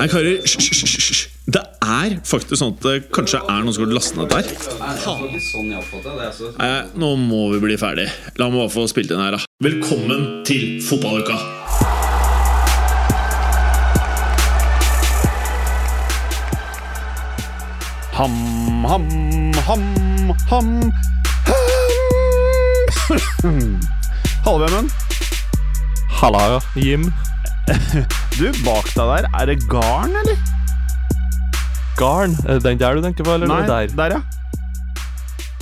Hei, karer. Hysj. Det er faktisk sånn at det kanskje er noen som har lastet ned der. Sånn. Altså. Nei, nå må vi bli ferdig. La meg bare få spilt inn her, da. Velkommen til fotballuka! Ham, ham, ham, ham, ham. Hallo, Vemund. Halla, Jim. Du, bak deg der, er det garn, eller? Garn? Er det den der du tenker på, eller Nei, der? der, ja.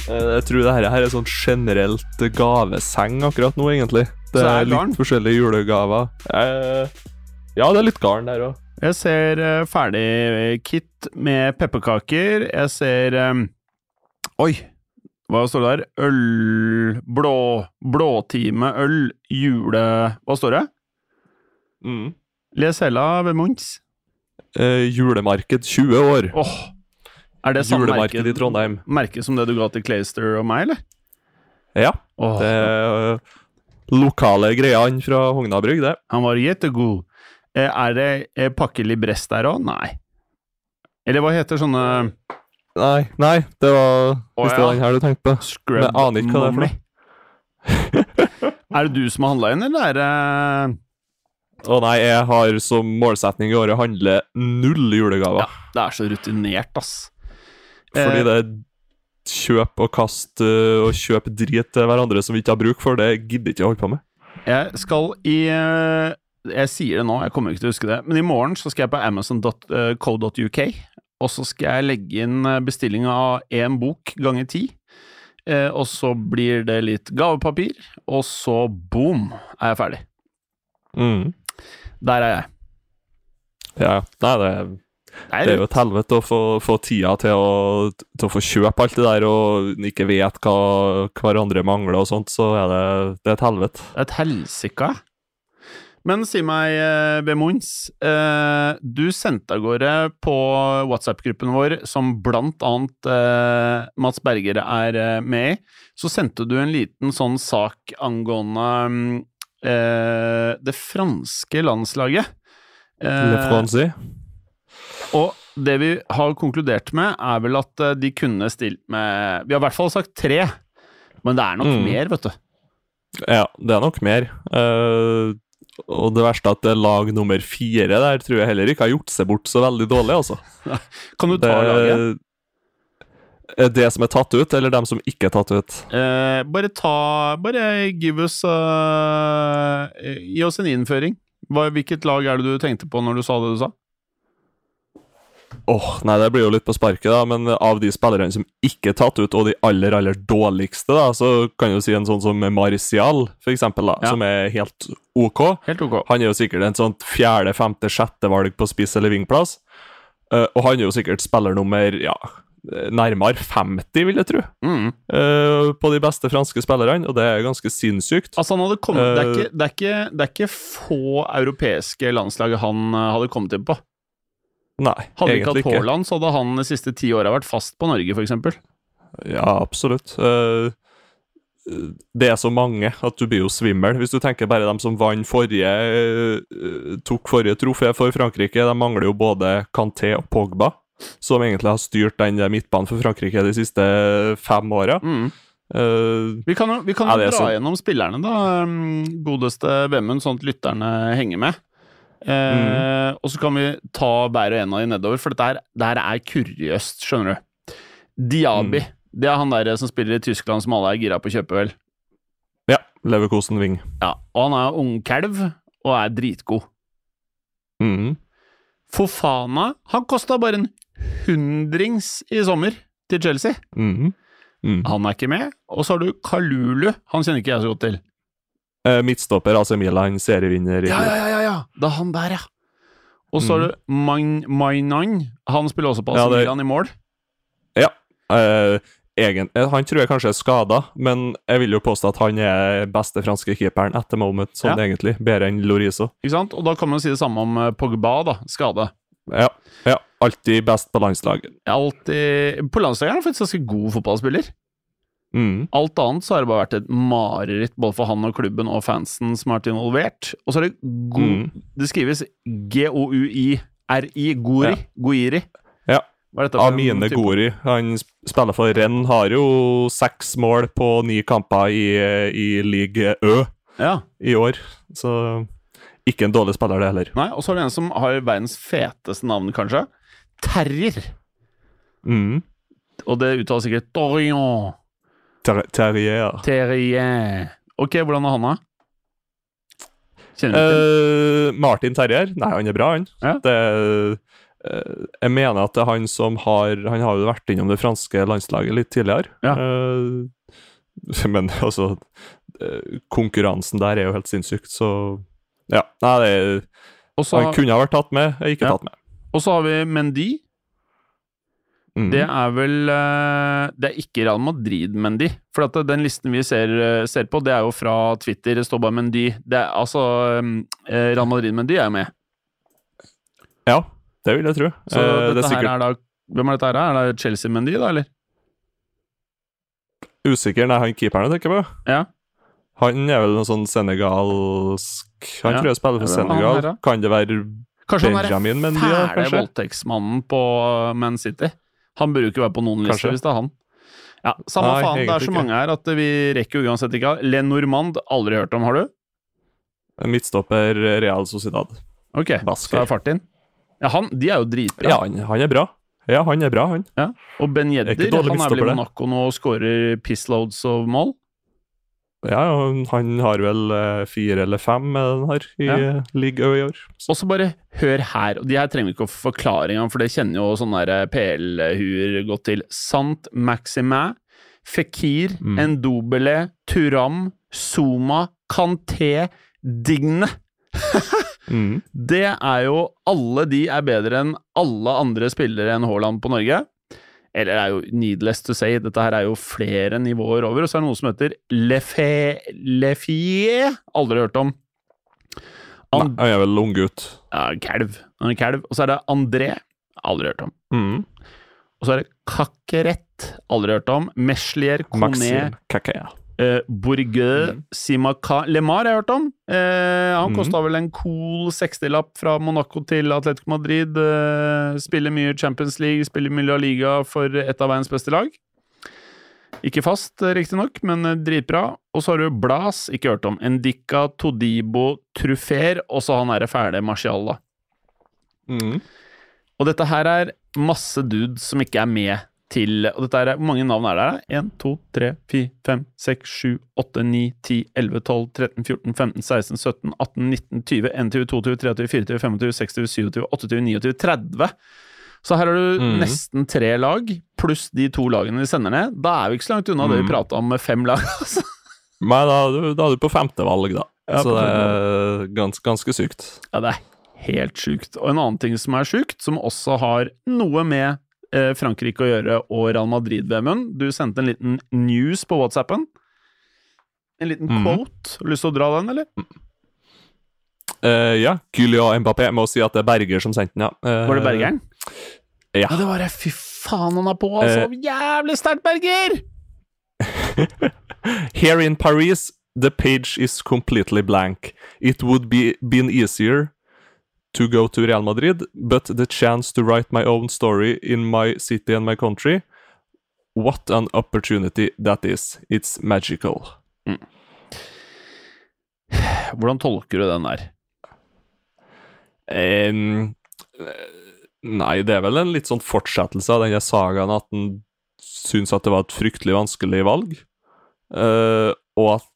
Eh, Jeg tror det her, er sånn generelt gaveseng akkurat nå, egentlig. Det er er litt garn? forskjellige julegaver. Eh, Ja, det er litt garn der òg. Jeg ser uh, ferdig kit med pepperkaker. Jeg ser um, Oi! Hva står det der? Øl Blå Blåtime øl jule... Hva står det? Mm. Les Hella ved Munchs. Eh, julemarked 20 år. Åh! Er det samme Julemarked merke, i Trondheim. merke som det du ga til Clayster og meg, eller? Ja, Åh, det er eh, lokale greiene fra Hognabrygg, det. Han var jettegod. Eh, Er det eh, pakke librest der òg? Nei. Eller hva heter sånne Nei, nei, det var Hvis det var den her du tenkte på. scrub Men jeg aner ikke hva det er for noe. mommy? er det du som har handla inn, eller er det Å nei, jeg har som målsetning i året å handle null julegaver. Det er så rutinert, ass. Fordi Eh, det er kjøp og kast øh, og kjøp drit til hverandre som vi ikke har bruk for, det gidder ikke jeg holde på med. Jeg skal i eh, Jeg sier det nå, jeg kommer ikke til å huske det, men i morgen så skal jeg på amazon.co.uk, og så skal jeg legge inn eh, bestilling av én bok ganger ti. Eh, og så blir det litt gavepapir, og så boom, er jeg ferdig. Mm. Der er jeg. Ja, nei, det, det er jo et helvete å få, få tida til å, til å få kjøpe alt det der, og ikke vet hva hverandre mangler og sånt, så er det, det er et helvete. Et helsike. Men si meg, eh, Bemons, eh, du sendte av gårde på WhatsApp-gruppen vår, som blant annet eh, Mats Berger er eh, med i, så sendte du en liten sånn sak angående mm, det franske landslaget. Eh, Le Franci. og det vi har konkludert med, er vel at eh, de kunne stilt med Vi har i hvert fall sagt tre, men det er nok Mm. mer, vet du. Ja, det er nok mer. Eh, og det verste er at lag nummer fire der tror jeg heller ikke har gjort seg bort så veldig dårlig, altså. Kan du ta laget? Er det som er tatt ut, eller dem som ikke er tatt ut? Eh, bare ta Bare give us uh, Gi oss en innføring. Hva, hvilket lag er det du tenkte på når du sa det du sa? Åh, nei, det blir jo litt på sparket, da, men av de spillerne som ikke er tatt ut, og de aller, aller dårligste, da, så kan du si en sånn som Marcial, for eksempel, da, Ja. som er helt OK. Helt ok. Han er jo sikkert en sånn fjerde, femte, sjette valg på spiss- eller vingplass. Uh, og han er jo sikkert spiller nummer ja, nærmere 50, vil jeg tro, Mm. uh, på de beste franske spillerne, og det er ganske sinnssykt. Altså, kommet det, er Eh. ikke, det, er ikke, det er ikke få europeiske landslag han eh, hadde kommet inn på. Nei, Hadde vi ikke hatt. Haaland, så hadde han de siste ti åra vært fast på Norge, f.eks. Ja, absolutt. Det er så mange at du blir jo svimmel. Hvis du tenker bare dem som vant forrige tok forrige trofé for Frankrike, de mangler jo både Kanté og Pogba, som egentlig har styrt den midtbanen for Frankrike de siste fem åra. Mm. Eh, Vi kan jo, vi kan jo dra så- gjennom spillerne, da, mm, godeste Vemund, sånn at lytterne henger med. Uh, Mm. Og så kan vi ta hver og en av de nedover, for dette her, er kuriøst, skjønner du. Diaby, Mm. det er han der som spiller i Tyskland som alle er gira på å kjøpe, vel. ja, Leverkosen Wing. Ja, Og han er ungkalv og er dritgod. Mm. Fofana, han kosta bare en hundrings i sommer til Chelsea. Mm -hmm. mm. Han er ikke med. Og så har du Kalulu, han kjenner ikke jeg så godt til. Eh, midtstopper, altså Milan, serievinner. i- Ja, ja, ja, ja, ja. Det er han der, ja. Og så har du Main- Mainan. Han spiller også på AC Ja, det- Milan i mål. Eh, egen, eh, han tror jeg kanskje er skada, men jeg vil jo påstå at han er beste franske keeperen the moment, sånn Ja. egentlig. Bedre enn Loriso. Ikke sant? Og da kan man si det samme om eh, Pogba, da. Skade. Ja, ja. Alltid best på landslaget. Alltid På landslaget er han faktisk ganske god fotballspiller. Mm. Alt annet så har det bare vært et mareritt både for han og klubben og fansen som har vært involvert. Og så er det god Mm. Det skrives G-O-U-I-R-I. Gori. Ja. Goiri. Ja. Amine? Gori. Han spiller for Renn. Har jo seks mål på ni kamper i, i league Ø Ja. i år. Så ikke en dårlig spiller, det heller. Nei, og så har du en som har verdens feteste navn, kanskje. Terrier. Mm. Og det uttales sikkert Dorian. Ter Terrier. Terrier. Ok, hvordan er han, da? Kjenner du til? Eh, Martin Terrier? Nei, han er bra, han. Ja. Det, uh, jeg mener at det er han som har Han har jo vært innom det franske landslaget litt tidligere. Ja. Uh, men altså Konkurransen der er jo helt sinnssykt, så Ja. Nei, det, Og så han kunne ha vært tatt med, er ikke Ja. tatt med. Og så har vi Mendy. Mm. Det er vel eh, Det er ikke Real Madrid-Mendy. For at den listen vi ser, eh, ser på, det er jo fra Twitter. Det står bare Mendy. Det er, altså eh, Real Madrid-Mendy er jo med. Ja, det vil jeg tro. Så Eh, det er her er da Hvem er dette her? Er det Chelsea-Mendy, da, eller? usikker. Nei, han keeperen jeg tenker på. Ja. Han er vel noe sånn senegalsk Han Ja. tror jeg spiller for Senegal. Kan det være Kanskje han er den ja, fæle voldtektsmannen på uh, Man City. Han burde jo ikke være på noen liste hvis det er han. Ja, Samme Nei, faen, det er så mange her at vi rekker jo uansett ikke Len Normand, aldri hørt om, har du? midtstopper Real Sociedad? Ok, Basker. så er fart inn. Ja, han, de er jo dritbra. Ja, han, han er bra. Ja, han er bra, han. Og Ben Jedder, Yedder, han er vel i. Monaco nå og scorer pissloads of mål. Ja, han har vel eh, fire eller fem med den her i Ja. ja. League i år. Og så bare hør her, og de her trenger vi ikke å forklare engang, for det kjenner jo sånne PL-huer godt til. Sant Maxime, Fikir, Mm. Endobele, Turam, Zuma, Kanté, Digne. Mm. Det er jo Alle de er bedre enn alle andre spillere enn Haaland på Norge. Eller det er jo needless to say, dette her er jo flere nivåer over. Og så er det noe som heter Lefie Lefie Aldri hørt om. Nei, jeg er vel unggutt. ja, kalv. Han er kalv. Og så er det André. Aldri hørt om. Mm. Og så er det Kakkerett Aldri hørt om. Meslier, Kone, Maxim Kakea. Uh, Bourgueux, Mm. Simaka Lemar har jeg hørt om. Eh, han Mm. kosta vel en cool 60-lapp fra Monaco til Atletico Madrid. Eh, spiller mye Champions League, spiller mye La Liga for et av verdens beste lag. Ikke fast, eh, riktignok, men eh, dritbra. Og så har du Blas, ikke hørt om. Endika, Todibo, Truffer, og så han derre fæle Martial, da. Mm. Og dette her er masse dudes som ikke er med til Og dette er, Hvor mange navn er det her? 1, 2, 3, 4, 5, 6, 7, 8, 9, 10, 11, 12, 13, 14, 15, 16, 17, 18, 19, 20, 21, 22, 23, 24, 25, 26, 27, 28, 29, 30. Så her har du mm. nesten tre lag, pluss de to lagene vi sender ned. Da er vi ikke så langt unna det vi Mhm. prata om med fem lag. Altså. Men da, du- da er du på femte valg, da. Ja, Så det er gans, ganske sykt. Ja, det er helt sjukt. Og en annen ting som er sjukt, som også har noe med Frankrike å gjøre og Real Madrid-VM-en Du sendte en liten news på WhatsAppen. En liten mm. quote. Lyst til å dra den, eller? Uh, ja, Kylian Mbappé. Jeg må si at det er Berger som sendte den, ja. Uh, Var det Bergeren? Ja. Ja, det var det. Fy faen, han er på, altså! Jævlig sterkt, Berger! Here in Paris, the page is completely blank. It would be been easier to go to Real Madrid, but the chance to write my own story in my city and my country, what an opportunity that is. It's magical. Hvordan tolker du den der? Eh, nei, det er vel en litt sånn fortsettelse av denne sagaen at den syns at det var et fryktelig vanskelig valg. uh, og at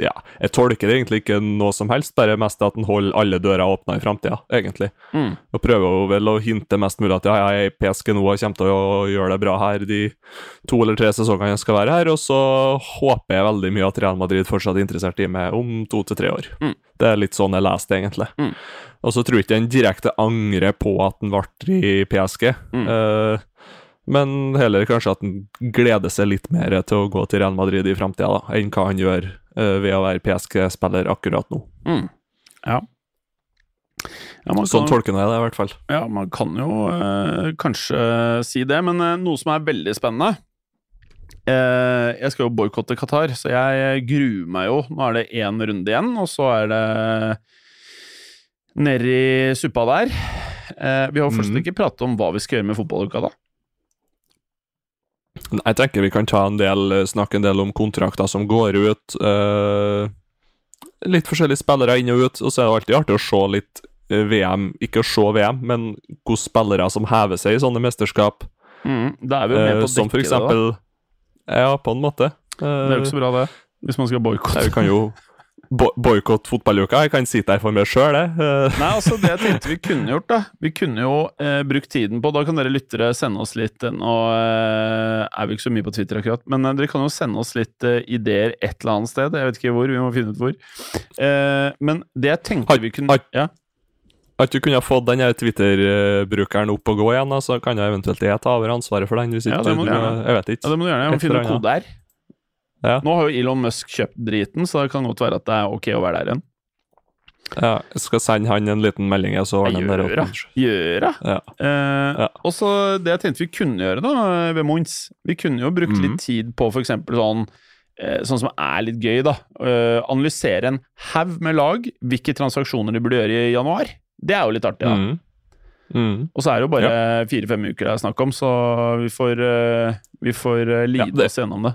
ja, jeg tolker det egentlig ikke noe som helst, bare mest at han holder alle dører åpna i framtida, egentlig. Mm. Og prøver jo vel å hinte mest mulig at ja, jeg er PSG nå og kommer til å gjøre det bra her de to eller tre sesongene jeg skal være her, og så håper jeg veldig mye at Real Madrid fortsatt er interessert i meg om to til tre år. Mm. Det er litt sånn jeg leste det, egentlig. Mm. Og så tror jeg ikke han direkte angrer på at han ble i PSG. Mm. Uh, men heller kanskje at han gleder seg litt mer til å gå til Real Madrid i framtida enn hva han gjør ved å være PSG-spiller akkurat nå. Mm. Ja. ja man Sånn kan- tolker jeg det, i hvert fall. Ja, man kan jo eh, kanskje si det, men eh, noe som er veldig spennende eh, Jeg skal jo boikotte Qatar, så jeg gruer meg jo. Nå er det én runde igjen, og så er det nedi suppa der. Eh, vi har fortsatt Mhm. ikke pratet om hva vi skal gjøre med fotballuka, da. Jeg tenker vi kan ta en del, snakke en del om kontrakter som går ut. Uh, litt forskjellige spillere inn og ut, og så er det alltid artig å se litt eh, VM. Ikke å se VM, men hvilke spillere som hever seg i sånne mesterskap. Mm, da er vi jo med eh, på å som for eksempel det, da. Ja, på en måte. Det er jo ikke så bra, det. Hvis man skal boikotte. vi kan jo bo boikotte fotballuka. Jeg kan sitte her for meg sjøl, jeg. Eh, Nei, altså Det jeg tenkte vi kunne gjort, da Vi kunne jo eh, brukt tiden på Da kan dere lyttere sende oss litt Nå eh, er vi ikke så mye på Twitter akkurat, men eh, dere kan jo sende oss litt eh, ideer et eller annet sted. Jeg vet ikke hvor, vi må finne ut hvor. Eh, men det jeg tenkte Har- vi kunne har- Ja, du kunne ha fått den Twitter-brukeren opp og gå igjen, da, så kan jeg eventuelt jeg ta over ansvaret for den. Hvis Ja, ikke det må du du. Jeg vet ikke. ja det må du gjøre. Jeg må finne eller kode her. er. Ja. Nå har jo Elon Musk kjøpt driten, så det kan godt være at det er ok å være der igjen. Ja, jeg skal sende han en liten melding. Jeg så ordner han det. Gjøra. opp. Ja. Eh, Ja. Og så det jeg tenkte vi kunne gjøre da, ved Mons Vi kunne jo brukt mm. litt tid på eksempel sånn eh, Sånn som er litt gøy, da. Eh, analysere en haug med lag, hvilke transaksjoner de burde gjøre i januar. Det er jo litt artig, da. Mm. Mm. Og så er det jo bare fire-fem uker det er snakk om, så vi får, eh, vi får eh, lide Ja, det- oss gjennom det.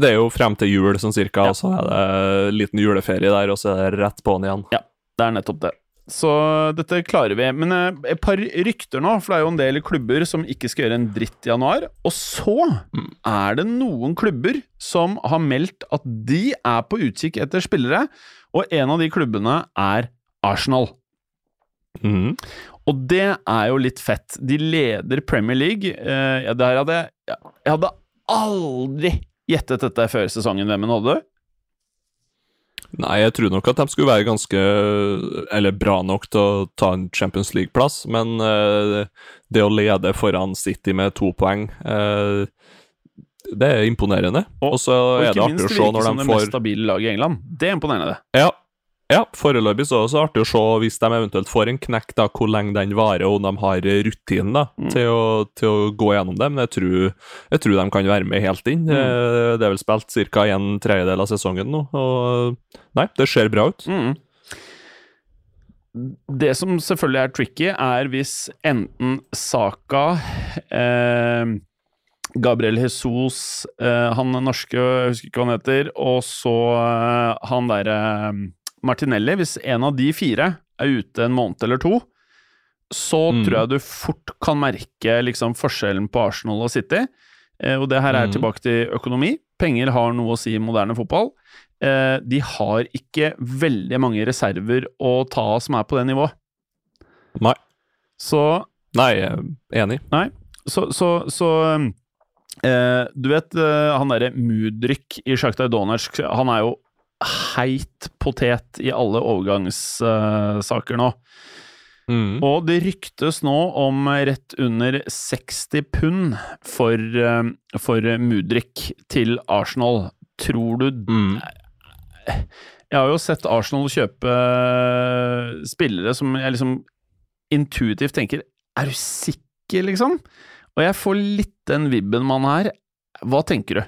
Det er jo frem til jul, sånn cirka, Ja. og så er det liten juleferie der, og så er det rett på'n igjen. Ja, Det er nettopp det. Så dette klarer vi. Men eh, et par rykter nå, for det er jo en del klubber som ikke skal gjøre en dritt i januar. Og så Mm. er det noen klubber som har meldt at de er på utkikk etter spillere, og en av de klubbene er Arsenal. Mm. Og det er jo litt fett. De leder Premier League. Eh, der hadde jeg Jeg hadde aldri gjettet dette før sesongen. Hvem nådde? Nei, jeg tror nok at de skulle være ganske Eller bra nok til å ta en Champions League-plass, men uh, det å lede foran City med to poeng uh, Det er imponerende. Og- Og så er det artig å det se når de det mest stabile laget i England. Det er imponerende. Ja, ja foreløpig så er det også artig å se hvis de eventuelt får en knekk, da, hvor lenge den varer, og om de har rutinen da, Mm. til, å, til å gå gjennom det. Men jeg tror, jeg tror de kan være med helt inn. Mm. Eh, Det er vel spilt ca. en tredjedel av sesongen nå, og nei, det ser bra ut. Mm. Det som selvfølgelig er tricky, er hvis enten Saka, eh, Gabriel Jesus, eh, han norske, jeg husker ikke hva han heter, og så eh, han derre eh, Martinelli Hvis en av de fire er ute en måned eller to, så Mm. tror jeg du fort kan merke liksom, forskjellen på Arsenal og City. Eh, og det her er Mm. tilbake til økonomi. Penger har noe å si i moderne fotball. Eh, de har ikke veldig mange reserver å ta av som er på det nivået. Nei. Så, Nei, jeg er enig. så, så, så eh, Du vet eh, han derre Mudryk i Sjaktar Donetsk, han er jo heit potet i alle overgangssaker nå. Mm. Og det ryktes nå om rett under 60 pund for, eh, for Mudrik til Arsenal. Tror du Mm. Jeg har jo sett Arsenal kjøpe eh, spillere som jeg liksom intuitivt tenker Er du sikker, liksom? Og jeg får litt den vibben man er. Hva tenker du?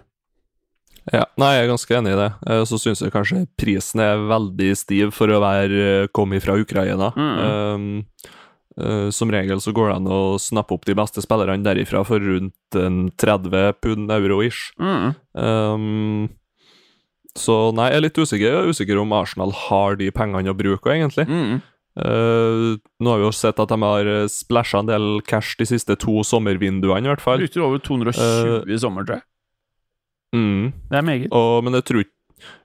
Ja, nei, jeg er ganske enig i det. Eh, Så syns jeg kanskje prisen er veldig stiv for å være kommet fra Ukraina. Um, uh, som regel så går det an å snappe opp de beste spillerne derifra for rundt en 30 pund euro-ish. Mm. Um, så nei, jeg er litt usikker, jeg er usikker om Arsenal har de pengene å bruke, egentlig. Mm. Uh, nå har vi jo sett at de har eh, splæsja en del cash de siste to sommervinduene, i hvert fall. Bruker over 220 i sommer, tror jeg. Mm. Det er meget. Og, men jeg tror,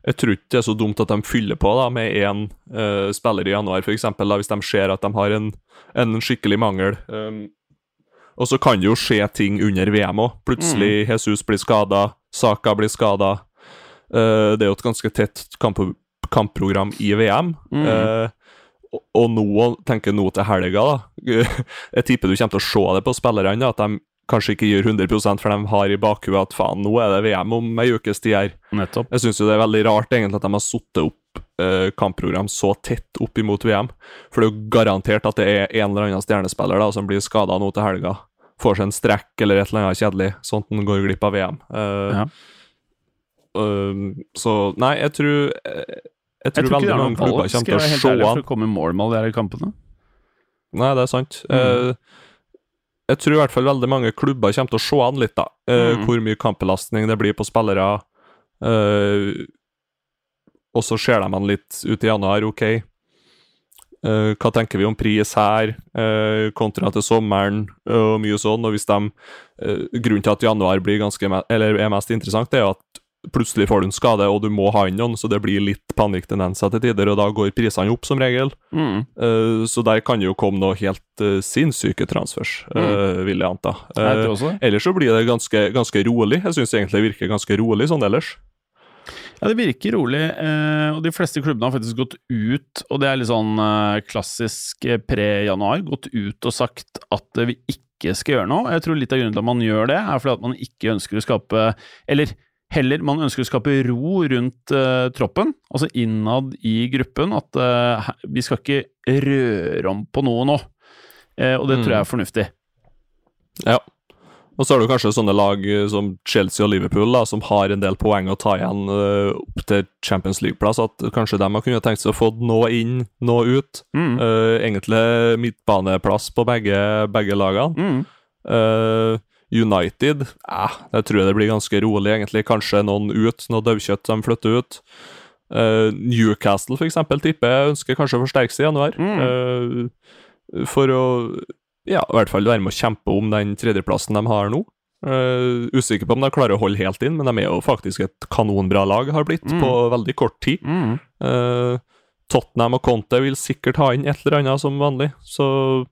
jeg tror ikke det er så dumt at de fyller på da, med én uh, spiller i januar, f.eks., hvis de ser at de har en, en skikkelig mangel. Um, og så kan det jo skje ting under VM òg. Plutselig Jesus blir skada, Saka blir skada. Uh, det er jo et ganske tett kamp kampprogram i VM. Mm. Uh, og nå, tenker nå til helga, da. jeg tipper du kommer til å se det på spillerne, at de kanskje ikke gir 100 for de har i bakhuet at faen, nå er det VM om ei ukes tid her. Nettopp. Jeg syns det er veldig rart egentlig at de har satt opp eh, kampprogram så tett opp imot VM. For det er jo garantert at det er en eller annen stjernespiller da som blir skada nå til helga. Får seg en strekk eller et eller annet kjedelig, sånn at han går glipp av VM. Eh, Ja. eh, så nei, jeg tror Jeg, Jeg Jeg tror, tror ikke det veldig er mange noe klubber valg, kommer skal til jeg være å helt se ærlig, for å komme i mål med alle de kampene. Nei, det er sant. Eh, jeg tror i hvert fall veldig mange klubber kommer til å se an litt, da. Uh, Mm. Hvor mye kampbelastning det blir på spillere. Uh, og så ser de an litt ut i januar, OK. Uh, hva tenker vi om pris her, kontra til sommeren, og mye sånn. Og hvis de Grunnen til at januar blir ganske eller er mest interessant, det er jo at plutselig får du en skade, og du må ha inn noen, så det blir litt panikktendenser til tider, og da går prisene opp, som regel. Mm. Uh, så der kan det jo komme noe helt uh, sinnssyke transfers, eh, vil jeg anta. Jeg ellers så blir det ganske, ganske rolig. Jeg syns egentlig det virker ganske rolig sånn ellers. Ja, det virker rolig, og de fleste klubbene har faktisk gått ut, og det er litt sånn klassisk pre-januar, gått ut og sagt at vi ikke skal gjøre noe. Jeg tror litt av grunnen til at man gjør det, er fordi at man ikke ønsker å skape Eller heller, man ønsker å skape ro rundt uh, troppen, altså innad i gruppen. At uh, vi skal ikke røre om på noe nå. Uh, og det Mm. tror jeg er fornuftig. Ja. Og så har du kanskje sånne lag som Chelsea og Liverpool, da, som har en del poeng å ta igjen opp til Champions League-plass. At kanskje de har kunnet tenkt seg å få noe inn, noe ut. Mm. Egentlig midtbaneplass på begge, begge lagene. Mm. United eh, Jeg tror det blir ganske rolig, egentlig. Kanskje noen ut, noe daukjøtt de flytter ut. Eh, Newcastle, for eksempel, tipper jeg ønsker kanskje å forsterke seg i januar. Eh, for å ja, i hvert fall være med å kjempe om den tredjeplassen de har nå. Uh, usikker på om de klarer å holde helt inn, men de er jo faktisk et kanonbra lag, har blitt, Mm. på veldig kort tid. Mm. Uh, Tottenham og Conte vil sikkert ha inn et eller annet som vanlig, så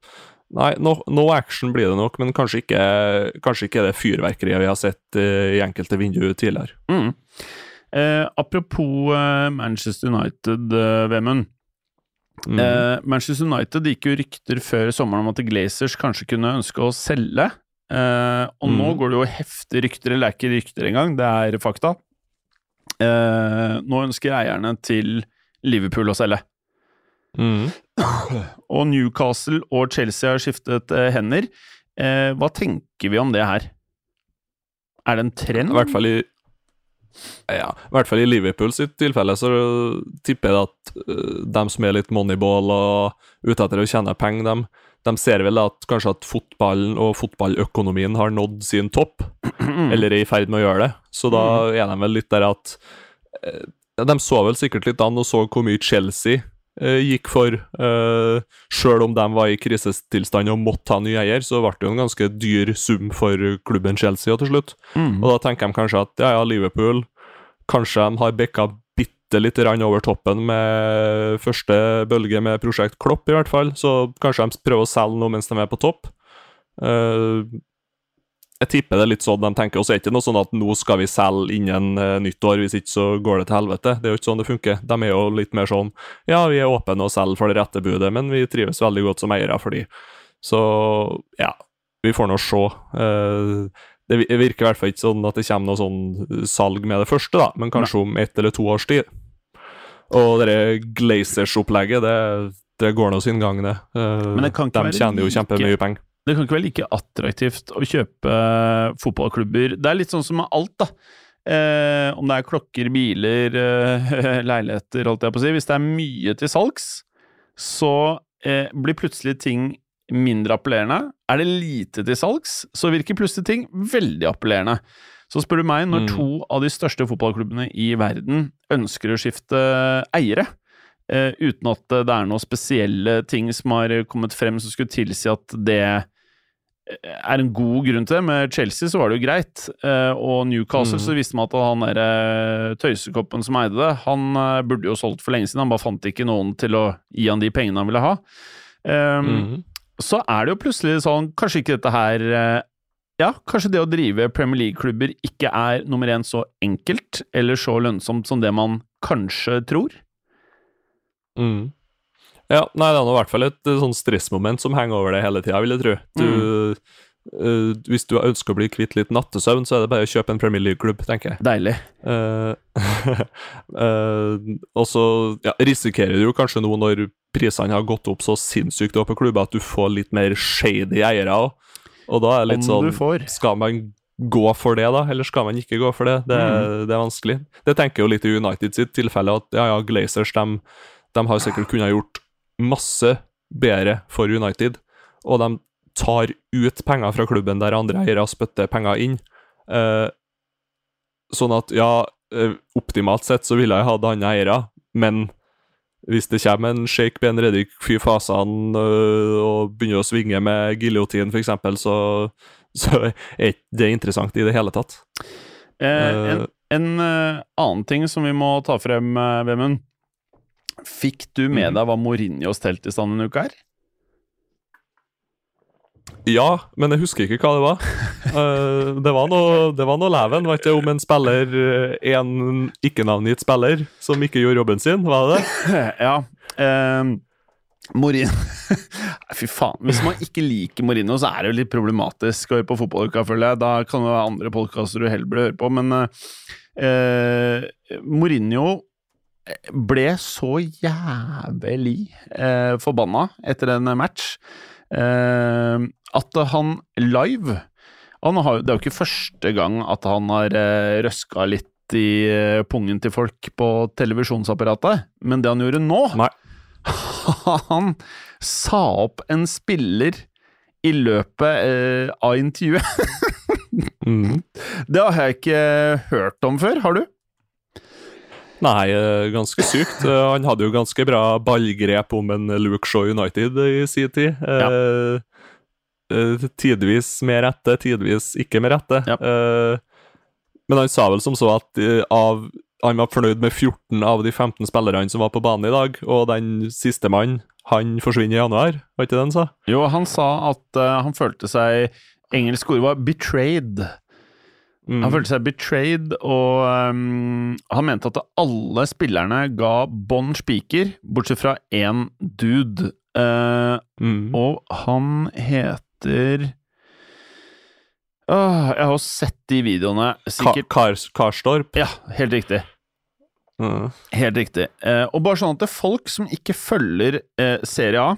Nei, no, no action blir det nok, men kanskje ikke, kanskje ikke det fyrverkeriet vi har sett eh, i enkelte vinduer tidligere. Mm. Eh, apropos eh, Manchester United, eh, Vemund. Mm. Eh, Manchester United gikk jo rykter før sommeren om at Glazers kanskje kunne ønske å selge. Eh, og nå Mm. går det jo heftige rykter, eller er ikke rykter engang, det er fakta. Eh, nå ønsker eierne til Liverpool å selge. Mm. Og Newcastle og Chelsea har skiftet eh, hender. Eh, hva tenker vi om det her? Er det en trend? I hvert fall i ja, i hvert fall i Liverpool sitt tilfelle så tipper jeg at uh, de som er litt moneyball og ute etter å tjene penger, de, de, ser vel at kanskje at fotballen og fotballøkonomien har nådd sin topp, eller er i ferd med å gjøre det. Så da er de vel litt der at uh, De så vel sikkert litt an og så hvor mye Chelsea eh, gikk for. Uh, Sjøl om de var i krisetilstand og måtte ha ny eier, så ble det jo en ganske dyr sum for klubben Chelsea til slutt. Mm. Og da tenker de kanskje at ja, ja, Liverpool Kanskje de har bikka bitte lite grann over toppen med første bølge med Prosjekt Klopp, i hvert fall. Så kanskje de prøver å selge noe mens de er på topp. Eh, jeg tipper det er litt sånn de tenker. Og så er det ikke noe sånn at nå skal vi selge innen uh, nyttår, hvis ikke så går det til helvete. Det er jo ikke sånn det funker. De er jo litt mer sånn ja, vi er åpne og selger for det rette budet, men vi trives veldig godt som eiere for de. Så ja, vi får nå se. Eh, det virker i hvert fall ikke sånn at det kommer noe sånn salg med det første, da, men kanskje om ett eller to års tid. Og det Glazers-opplegget, det, det går nå sin gang, det. Eh, Men det kan ikke de tjener jo kjempemye penger. Det kan ikke være like attraktivt å kjøpe eh, fotballklubber. Det er litt sånn som med alt, da. Eh, om det er klokker, biler, eh, leiligheter, holdt jeg på å si. Hvis det er mye til salgs, så eh, blir plutselig ting mindre appellerende. Er det lite til salgs, så virker plutselig ting veldig appellerende. Så spør du meg, når Mm. to av de største fotballklubbene i verden ønsker å skifte eiere, eh, uten at det er noen spesielle ting som har kommet frem som skulle tilsi at det er en god grunn til det. Med Chelsea så var det jo greit, eh, og Newcastle Mm. så visste man at han der eh, tøysekoppen som eide det, han eh, burde jo solgt for lenge siden, han bare fant ikke noen til å gi han de pengene han ville ha. Um, mm. Så er det jo plutselig sånn, kanskje ikke dette her Ja, kanskje det å drive Premier League-klubber ikke er nummer én så enkelt eller så lønnsomt som det man kanskje tror. Mm. Ja, nei, det er i hvert fall et eh, sånn stressmoment som henger over deg hele tida, vil jeg tro. Du, eh, hvis du ønsker å bli kvitt litt nattesøvn, så er det bare å kjøpe en Premier League-klubb, tenker jeg. Deilig. Uh, uh, og så ja, risikerer du kanskje nå, når prisene har gått opp så sinnssykt opp på klubber, at du får litt mer shady eiere òg. Og da er det litt Om sånn. Skal man gå for det, da, eller skal man ikke gå for det? Det, Mm. det er vanskelig. Det tenker jo litt i United sitt tilfelle, at ja, ja, Glazers de, de har sikkert kunnet gjort masse bedre for United, og de tar ut penger fra klubben der andre eiere spytter penger inn. Eh, sånn at, ja, eh, optimalt sett så ville jeg hatt andre eiere, men hvis det kommer en Sheikh Ben Reddik fy fasene øh, og begynner å svinge med giljotin, f.eks., så, så er det interessant i det hele tatt. Eh, en en eh, annen ting som vi må ta frem, Vemund. Fikk du med Mhm. deg hva Mourinho stelte i stand denne uka her? Ja, men jeg husker ikke hva det var. Eh, det var noe, det var noe leven, var ikke om en spiller, eh, en ikke-navngitt spiller, som ikke gjorde jobben sin? Var det det? ja. Eh, Mourinho Fy faen. Hvis man ikke liker Mourinho, så er det jo litt problematisk å høre på fotballuka, føler jeg. Da kan det være andre podkaster du heller bør høre på, men eh, Mourinho ble så jævlig eh, forbanna etter en match eh, at han live han har, Det er jo ikke første gang at han har eh, røska litt i eh, pungen til folk på televisjonsapparatet, men det han gjorde nå Nei. Han sa opp en spiller i løpet eh, av intervjuet. Mm. Det har jeg ikke hørt om før, har du? Nei, eh, ganske sykt. Eh, Han hadde jo ganske bra ballgrep om en Luke Shaw United i sin tid. Ja. eh, tidvis med rette, tidvis ikke med rette. Ja. Eh, men han sa vel som så at eh, av, han var fornøyd med 14 av de 15 spillerne som var på banen i dag, og den siste mannen, han forsvinner i januar, var ikke det han sa? Jo, han sa at eh, han følte seg Engelsk ord var 'betrayed'. Mm. Han følte seg betrayed, og um, han mente at alle spillerne ga bånn spiker, bortsett fra én dude. Uh, Mm. og han heter Åh, Jeg har jo sett de videoene, sikkert Kars Karstorp. Ja, helt riktig. Mm. Helt riktig. Eh, og bare sånn at det er folk som ikke følger eh, Serie A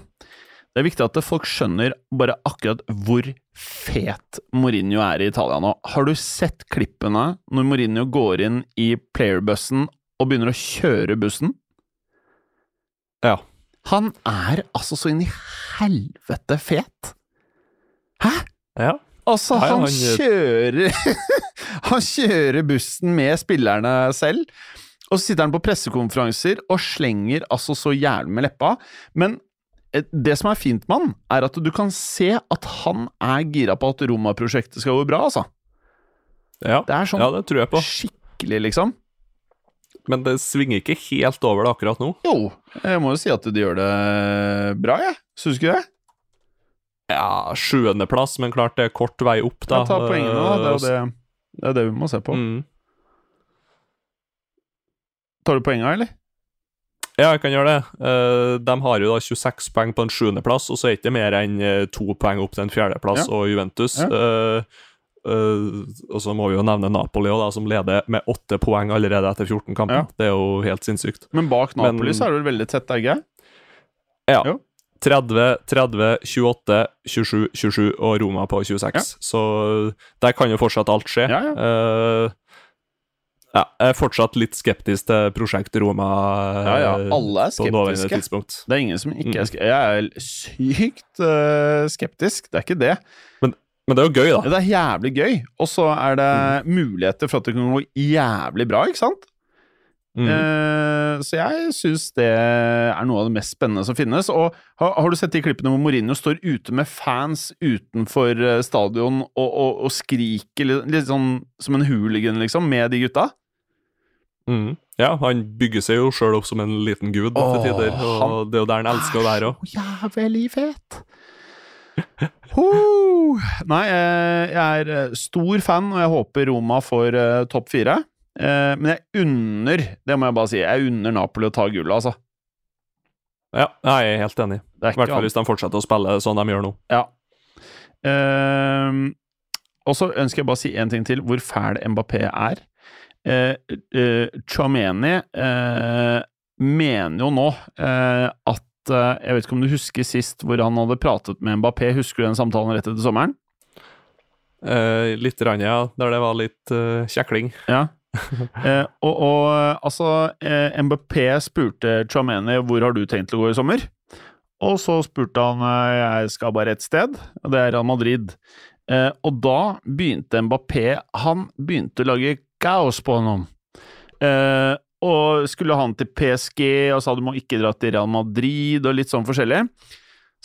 Det er viktig at folk skjønner bare akkurat hvor fet Mourinho er i Italia nå. Har du sett klippene når Mourinho går inn i playerbussen og begynner å kjøre bussen? Ja. Han er altså så inn i helvete fet! Hæ? ja. Altså, han, han- kjører Han kjører bussen med spillerne selv, og så sitter han på pressekonferanser og slenger altså så jævlig med leppa. Men eh, det som er fint med han, er at du kan se at han er gira på at Roma-prosjektet skal gå bra, altså. Ja. Det er sånn ja, det tror jeg på. skikkelig, liksom. Men det svinger ikke helt over det akkurat nå. Jo, jeg må jo si at de gjør det bra, jeg. Syns ikke det? Ja, sjuendeplass, men klart det er kort vei opp, da. Ja, ta poengene, da. Det er jo Eh, det, det, er det vi må se på. Mm. Tar du poenga, eller? Ja, jeg kan gjøre det. Eh, de har jo da 26 poeng på en sjuendeplass, og så er det ikke mer enn eh, to poeng opp til en fjerdeplass Ja. og Juventus. Ja. Eh, og så må vi jo nevne Napoli også, da, som leder med åtte poeng allerede etter 14 kamper. Ja. Det er jo helt sinnssykt. Men bak Napoli Men- så er det vel veldig tett, er det? Ja. Jo. 30, 30, 28, 27, 27 og Roma på 26. Ja. Så der kan jo fortsatt alt skje. Ja, ja. Eh, ja, jeg er fortsatt litt skeptisk til prosjekt Roma Ja, ja. eh, Alle er skeptiske. Det er ingen som ikke Mm. er skeptisk. Jeg er sykt uh, skeptisk, det er ikke det. Men det er jo gøy, da. Det er jævlig gøy, og så er det muligheter for at det kan gå jævlig bra, ikke sant? Mm. Eh, så jeg syns det er noe av det mest spennende som finnes. Og har, har du sett de klippene hvor Mourinho står ute med fans utenfor eh, stadion og, og, og skriker litt, litt sånn som en hooligan, liksom, med de gutta? Mm. Ja, han bygger seg jo sjøl opp som en liten gud til tider, og han det er jo der han elsker å være òg. jævlig fet! Ho! Nei, eh, jeg er stor fan, og jeg håper Roma får topp fire. Eh, Men jeg unner, det må jeg bare si, jeg unner Napoli å ta gullet, altså. Ja, jeg er helt enig. I hvert fall hvis de fortsetter å spille sånn de gjør nå. Ja. Ehm, og så ønsker jeg bare å si en ting til, hvor fæl Mbappé er. Uh, eh, mener jo nå eh, at Jeg vet ikke om du husker sist hvor han hadde pratet med Mbappé. Husker du den samtalen rett etter sommeren? Eh, litt, rann, ja, der det var litt kjekling. Ja. Eh, og, og altså, eh, Mbappé spurte Chouameni hvor har du tenkt å gå i sommer? Og så spurte han eh, jeg skal bare et sted, og det er Real Madrid. Eh, og da begynte Mbappé Han begynte å lage kaos på ham. Eh, og skulle han til PSG og sa du må ikke dra til Real Madrid og litt sånn forskjellig.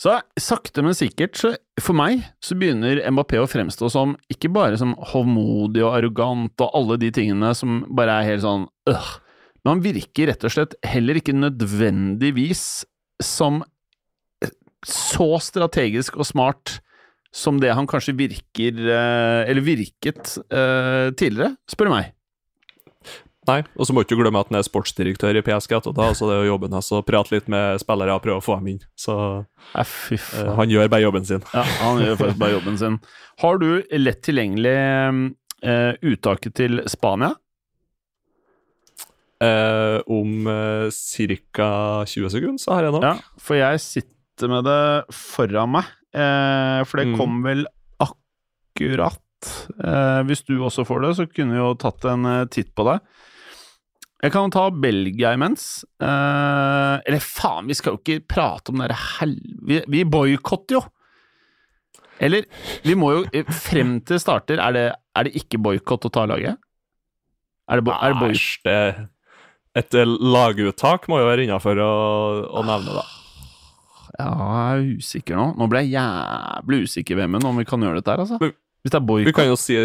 Så sakte, men sikkert, så for meg, så begynner Mbappé å fremstå som ikke bare som hovmodig og arrogant og alle de tingene som bare er helt sånn øh. Men han virker rett og slett heller ikke nødvendigvis som så strategisk og smart som det han kanskje virker eh, Eller virket eh, tidligere, spør du meg. Nei, og så må du ikke glemme at han er sportsdirektør i PSG etterpå, så det er jo jobben hans å prate litt med spillere og prøve å få dem inn. Så Nei, eh, han gjør bare jobben sin. Ja, han gjør faktisk bare jobben sin. Har du lett tilgjengelig eh, uttaket til Spania? Eh, om eh, ca. 20 sekunder, så har jeg nok. Ja, for jeg sitter med det foran meg. Eh, for det Mm. kom vel akkurat. Eh, hvis du også får det, så kunne vi jo tatt en eh, titt på det. Jeg kan ta Belgia imens. Eh, eller faen, vi skal jo ikke prate om det helvete. Vi, vi boikotter jo! Eller, vi må jo eh, Frem til starter, er det, er det ikke boikott å ta laget? Er det, bo, er det boikott? Et eh, laguttak må jo være innafor å, å nevne, da. Ja, jeg er usikker nå. Nå ble jeg jævlig usikker, Vemund, om vi kan gjøre dette her, altså. Hvis det er Vi boikott kan jo si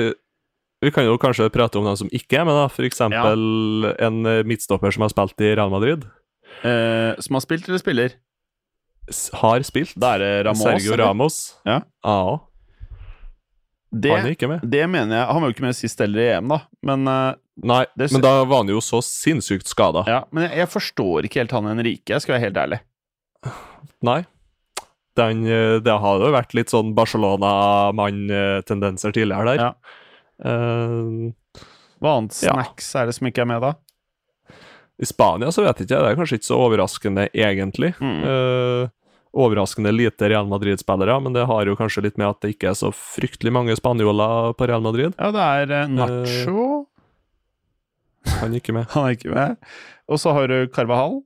Vi kan jo kanskje prate om dem som ikke er med, da. For eksempel en eh, midtstopper som har spilt i Real Madrid. eh, Som har spilt eller spiller? S har spilt. Da er det Ramos. Sergio eller? Ramos. Ja. Ja, Det, han er ikke med. det mener jeg Han var jo ikke med sist heller i EM, da. Men, eh, Nei, Det- men da var han jo så sinnssykt skada. ja, men jeg, jeg forstår ikke helt han Henrike, jeg skal være helt ærlig. Nei. Den, eh, det har jo vært litt sånn Barcelona-mann-tendenser tidligere der. Ja. Eh, Hva annet Ja. snacks er det som ikke er med, da? I Spania så vet jeg ikke, det er kanskje ikke så overraskende egentlig. Mm. Uh, overraskende lite Real Madrid-spillere, men det har jo kanskje litt med at det ikke er så fryktelig mange spanjoler på Real Madrid. Ja, det er eh, Nacho. Han er ikke med. Han er ikke med. Og så har du Carvahall.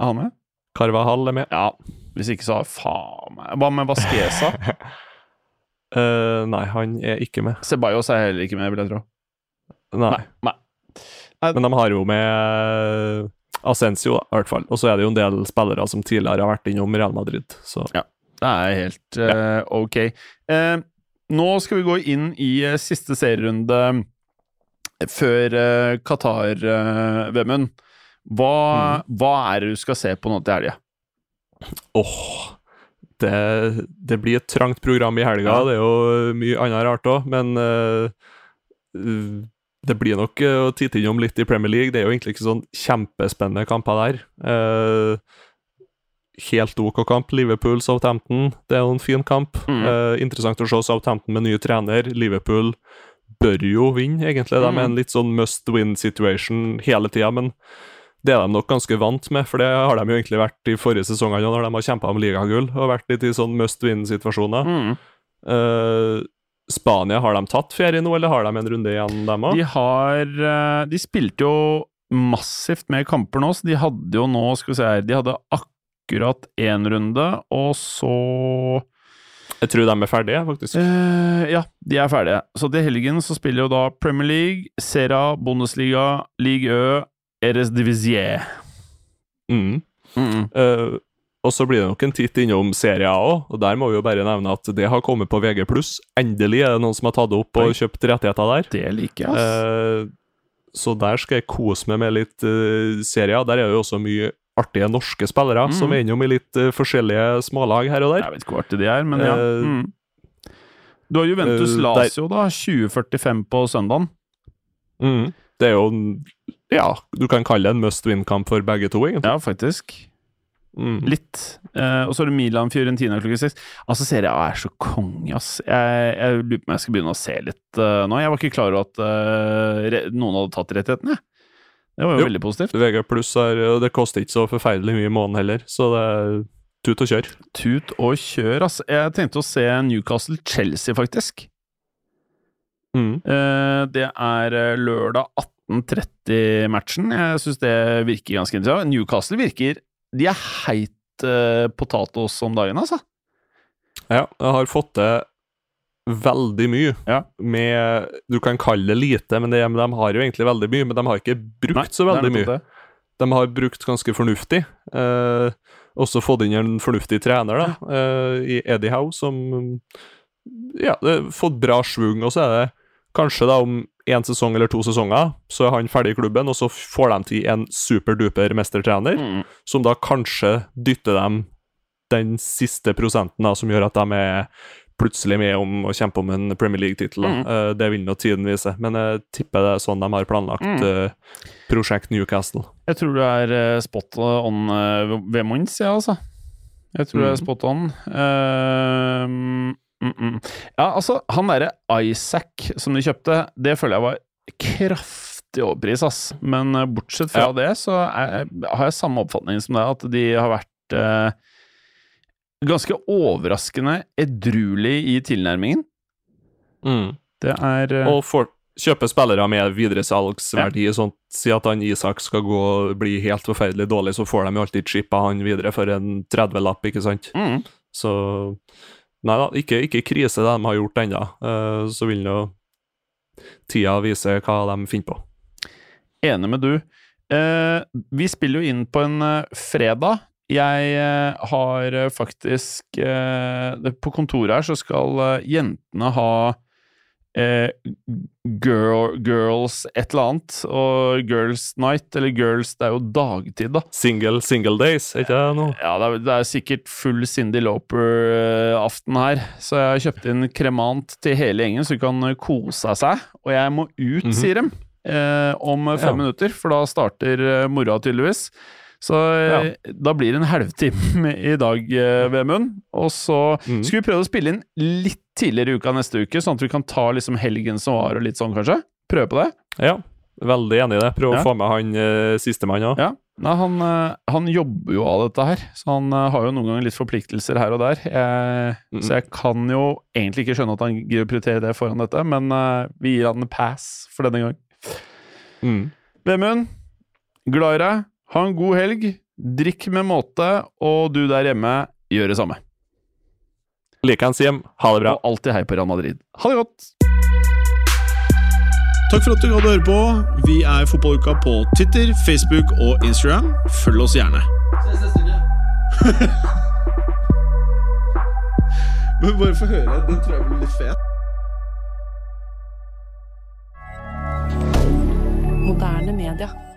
Er han med? Carvahall er med. Ja. Hvis ikke, så har faen meg Hva med Vasqueza? Eh, nei, han er ikke med. Ceballos er heller ikke med, vil jeg tro. Nei. Nei. Nei. Men de har jo med Ascencio, i hvert fall. Og så er det jo en del spillere som tidligere har vært innom Real Madrid. Så Det er helt eh, ok. Uh, nå skal vi gå inn i eh, siste serierunde før uh, Qatar-VM-en. hva, hva er det du skal se på nå til helga? åh det, det blir et trangt program i helga. Ja. Det er jo mye annet rart òg, men eh, uh, det blir nok uh, å titte innom litt i Premier League. Det er jo egentlig ikke sånn kjempespennende kamper der. Uh, helt OK kamp. Liverpool-Southampton, det er jo en fin kamp. Mm. Uh, interessant å se Southampton med nye trener. Liverpool bør jo vinne, egentlig. De er Mm. en litt sånn must win situation hele tida, men det er de nok ganske vant med, for det har de jo egentlig vært i forrige sesongene når de har kjempa om ligagull og vært litt i sånn must win-situasjoner. Mm. Uh, Spania, har de tatt ferie nå, eller har de en runde igjen, dem òg? De har eh, De spilte jo massivt med kamper nå, så de hadde jo nå, skal vi se her De hadde akkurat én runde, og så Jeg tror de er ferdige, faktisk. Uh, ja, de er ferdige. Så til helgen så spiller jo da Premier League, Sera, Bundesliga, Ligue Ø, Eres Divisier. Mm. Mm. Eh, og så blir det nok en titt innom serier òg, og der må vi jo bare nevne at det har kommet på VG+. Endelig er det noen som har tatt det opp og Oi. kjøpt rettigheter der. Det liker jeg, ass. Uh, så der skal jeg kose meg med litt uh, serier. Der er det jo også mye artige norske spillere Mm. som er innom i litt eh, forskjellige smålag her og der. jeg vet ikke hvor artig de er, men ja. Eh, Mm. Du har Juventus eh, Lazio, da. 2045 på søndagen. Mm. Det er jo en- Ja, du kan kalle det en must win-kamp for begge to, egentlig. Ja, faktisk. Mm. Litt. Eh, og så er det Milan Fiorentina klokka seks. Altså, Serie A er så konge, ass. Jeg, jeg lurer på om jeg skal begynne å se litt uh, nå. Jeg var ikke klar over at uh, re noen hadde tatt rettighetene. Det var jo, Jo. veldig positivt. VG pluss er Det koster ikke så forferdelig mye i måneden heller, så det er tut og kjør. Tut og kjør, ass. Jeg tenkte å se Newcastle-Chelsea, faktisk. Mm. Eh, det er lørdag lørdag 18.30-matchen. Jeg syns det virker ganske interessant. Newcastle virker De er heit uh, potatos om dagen, altså. Ja, jeg har fått til veldig mye Ja. med Du kan kalle det lite, men det, de har jo egentlig veldig mye. Men de har ikke brukt Nei, så veldig mye. De har brukt ganske fornuftig. Eh, også fått inn en fornuftig trener da, eh, i Eddie Howe, som ja, det har fått bra schwung. Og så er det kanskje da om én sesong eller to sesonger, så er han ferdig i klubben, og så får de til en superduper mestertrener, Mm. som da kanskje dytter dem den siste prosenten da, som gjør at de er plutselig med om å kjempe om en Premier League-tittel. Mm. Uh, det vil nå tiden vise, men jeg tipper det er sånn de har planlagt Mm. eh, prosjekt Newcastle. Jeg tror du er eh, spot on uh, ved Mons, ja, altså. Jeg tror du er Mm. spot on. Eh, mm, mm. Ja, altså, han derre Isaac som de kjøpte, det føler jeg var kraftig overpris, ass. Men uh, bortsett fra Ja. det, så er, har jeg samme oppfatning som deg, at de har vært uh, ganske overraskende edruelig i tilnærmingen. Det er uh, Og for, kjøpe spillere med videresalgsverdi. Sånn, si at han Isak skal gå og bli helt forferdelig dårlig, så får de jo alltid chippa han videre for en 30-lapp, ikke sant? mm. Så Nei da, ikke, ikke krise det de har gjort ennå. Eh, så vil nå tida vise hva de finner på. Enig med du. Eh, vi spiller jo inn på en eh, fredag. Jeg har faktisk På kontoret her så skal jentene ha eh, girl, Girls et eller annet. Og Girls Night, eller Girls Det er jo dagtid, da. Single single days, er ikke det noe? Ja, det er, det er sikkert full Cindy Loper-aften her, så jeg har kjøpt inn kremant til hele gjengen, så de kan eh, kose seg. Og jeg må ut, Mhm. sier de, eh, om fem Ja. minutter, for da starter mora moroa tydeligvis. Så ja. da blir det en halvtime i dag, eh, Vemund. Og så mm. skal vi prøve å spille inn litt tidligere i uka neste uke, sånn at vi kan ta liksom helgen som var og litt sånn, kanskje. Prøve på det. Ja, veldig enig i det. Prøv Ja. å få med han uh, sistemann òg. Ja. Nei, han, eh, han jobber jo av dette her, så han eh, har jo noen ganger litt forpliktelser her og der. Jeg, mm. Så jeg kan jo egentlig ikke skjønne at han gidder å prioritere det foran dette, men uh, vi gir han en pass for denne gang. Mm. Vemund, glad i deg. Ha en god helg. Drikk med måte, og du der hjemme, gjør det samme. Likeens, hjem. Ha det bra. Og alltid hei på Real Madrid. Ha det godt! Takk for at du gadd å høre på. Vi er Fotballuka på Twitter, Facebook og Instagram. Følg oss gjerne. Ses neste uke. Men bare få høre. Den tror jeg blir litt fet. Moderne media.